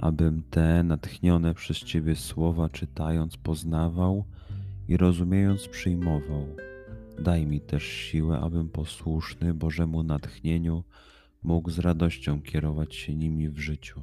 abym te natchnione przez Ciebie słowa czytając poznawał i rozumiejąc przyjmował. Daj mi też siłę, abym posłuszny Bożemu natchnieniu mógł z radością kierować się nimi w życiu.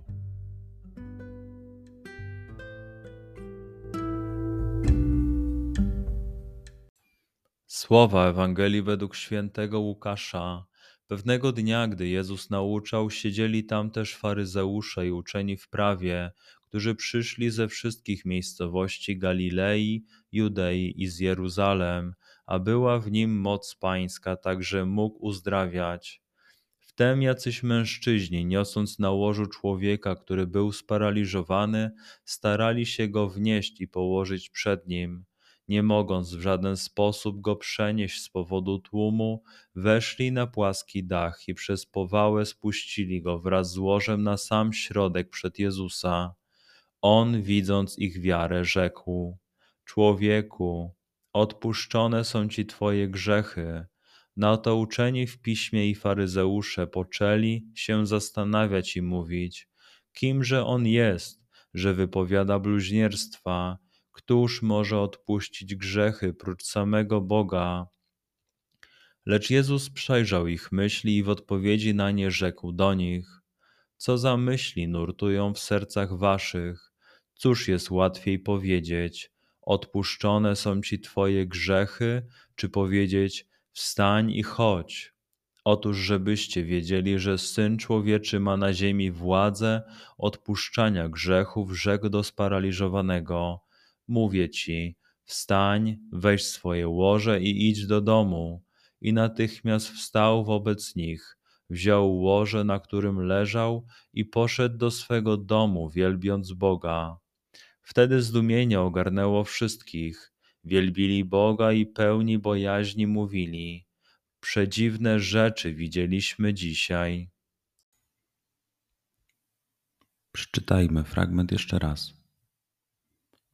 Słowa Ewangelii według świętego Łukasza. Pewnego dnia, gdy Jezus nauczał, siedzieli tam też faryzeusze i uczeni w prawie, którzy przyszli ze wszystkich miejscowości Galilei, Judei i z Jeruzalem, a była w nim moc pańska, także mógł uzdrawiać. Wtem jacyś mężczyźni, niosąc na łożu człowieka, który był sparaliżowany, starali się go wnieść i położyć przed nim nie mogąc w żaden sposób go przenieść z powodu tłumu, weszli na płaski dach i przez powałę spuścili go wraz z łożem na sam środek przed Jezusa. On, widząc ich wiarę, rzekł: Człowieku, odpuszczone są ci twoje grzechy. Na to uczeni w piśmie i faryzeusze poczęli się zastanawiać i mówić: Kimże on jest, że wypowiada bluźnierstwa? Któż może odpuścić grzechy prócz samego Boga? Lecz Jezus przejrzał ich myśli i w odpowiedzi na nie rzekł do nich: Co za myśli nurtują w sercach waszych? Cóż jest łatwiej powiedzieć: Odpuszczone są ci twoje grzechy, czy powiedzieć: Wstań i chodź? Otóż, żebyście wiedzieli, że syn człowieczy ma na ziemi władzę odpuszczania grzechów, rzekł do sparaliżowanego Mówię ci, wstań, weź swoje łoże i idź do domu. I natychmiast wstał wobec nich, wziął łoże, na którym leżał, i poszedł do swego domu, wielbiąc Boga. Wtedy zdumienie ogarnęło wszystkich. Wielbili Boga i pełni bojaźni mówili: Przedziwne rzeczy widzieliśmy dzisiaj. Przeczytajmy fragment jeszcze raz.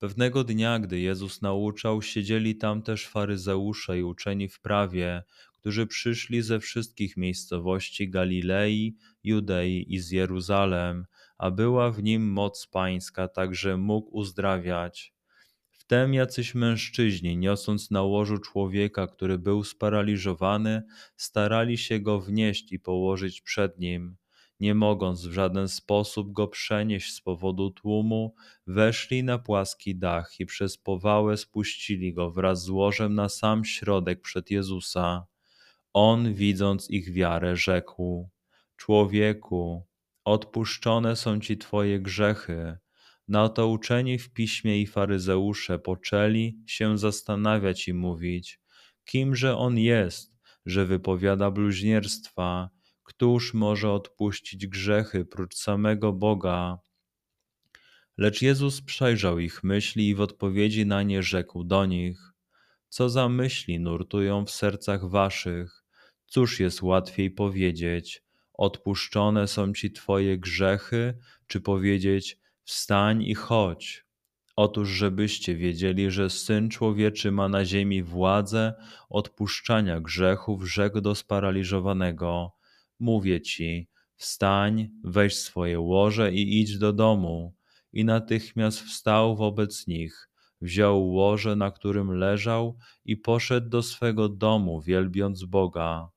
Pewnego dnia, gdy Jezus nauczał, siedzieli tam też faryzeusze i uczeni w prawie, którzy przyszli ze wszystkich miejscowości Galilei, Judei i z Jeruzalem, a była w nim moc pańska, także mógł uzdrawiać. Wtem jacyś mężczyźni, niosąc na łożu człowieka, który był sparaliżowany, starali się go wnieść i położyć przed nim nie mogąc w żaden sposób go przenieść z powodu tłumu, weszli na płaski dach i przez powałę spuścili go wraz z łożem na sam środek przed Jezusa. On, widząc ich wiarę, rzekł: Człowieku, odpuszczone są ci twoje grzechy. Na to uczeni w piśmie i faryzeusze poczęli się zastanawiać i mówić: Kimże on jest, że wypowiada bluźnierstwa? Któż może odpuścić grzechy prócz samego Boga? Lecz Jezus przejrzał ich myśli i w odpowiedzi na nie rzekł do nich: Co za myśli nurtują w sercach waszych? Cóż jest łatwiej powiedzieć: Odpuszczone są ci twoje grzechy, czy powiedzieć: Wstań i chodź? Otóż, żebyście wiedzieli, że syn człowieczy ma na ziemi władzę odpuszczania grzechów, rzekł do sparaliżowanego Mówię ci, wstań, weź swoje łoże i idź do domu. I natychmiast wstał wobec nich, wziął łoże, na którym leżał, i poszedł do swego domu, wielbiąc Boga.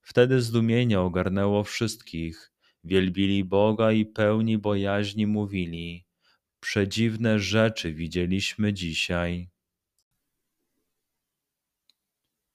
Wtedy zdumienie ogarnęło wszystkich. Wielbili Boga i pełni bojaźni mówili: Przedziwne rzeczy widzieliśmy dzisiaj.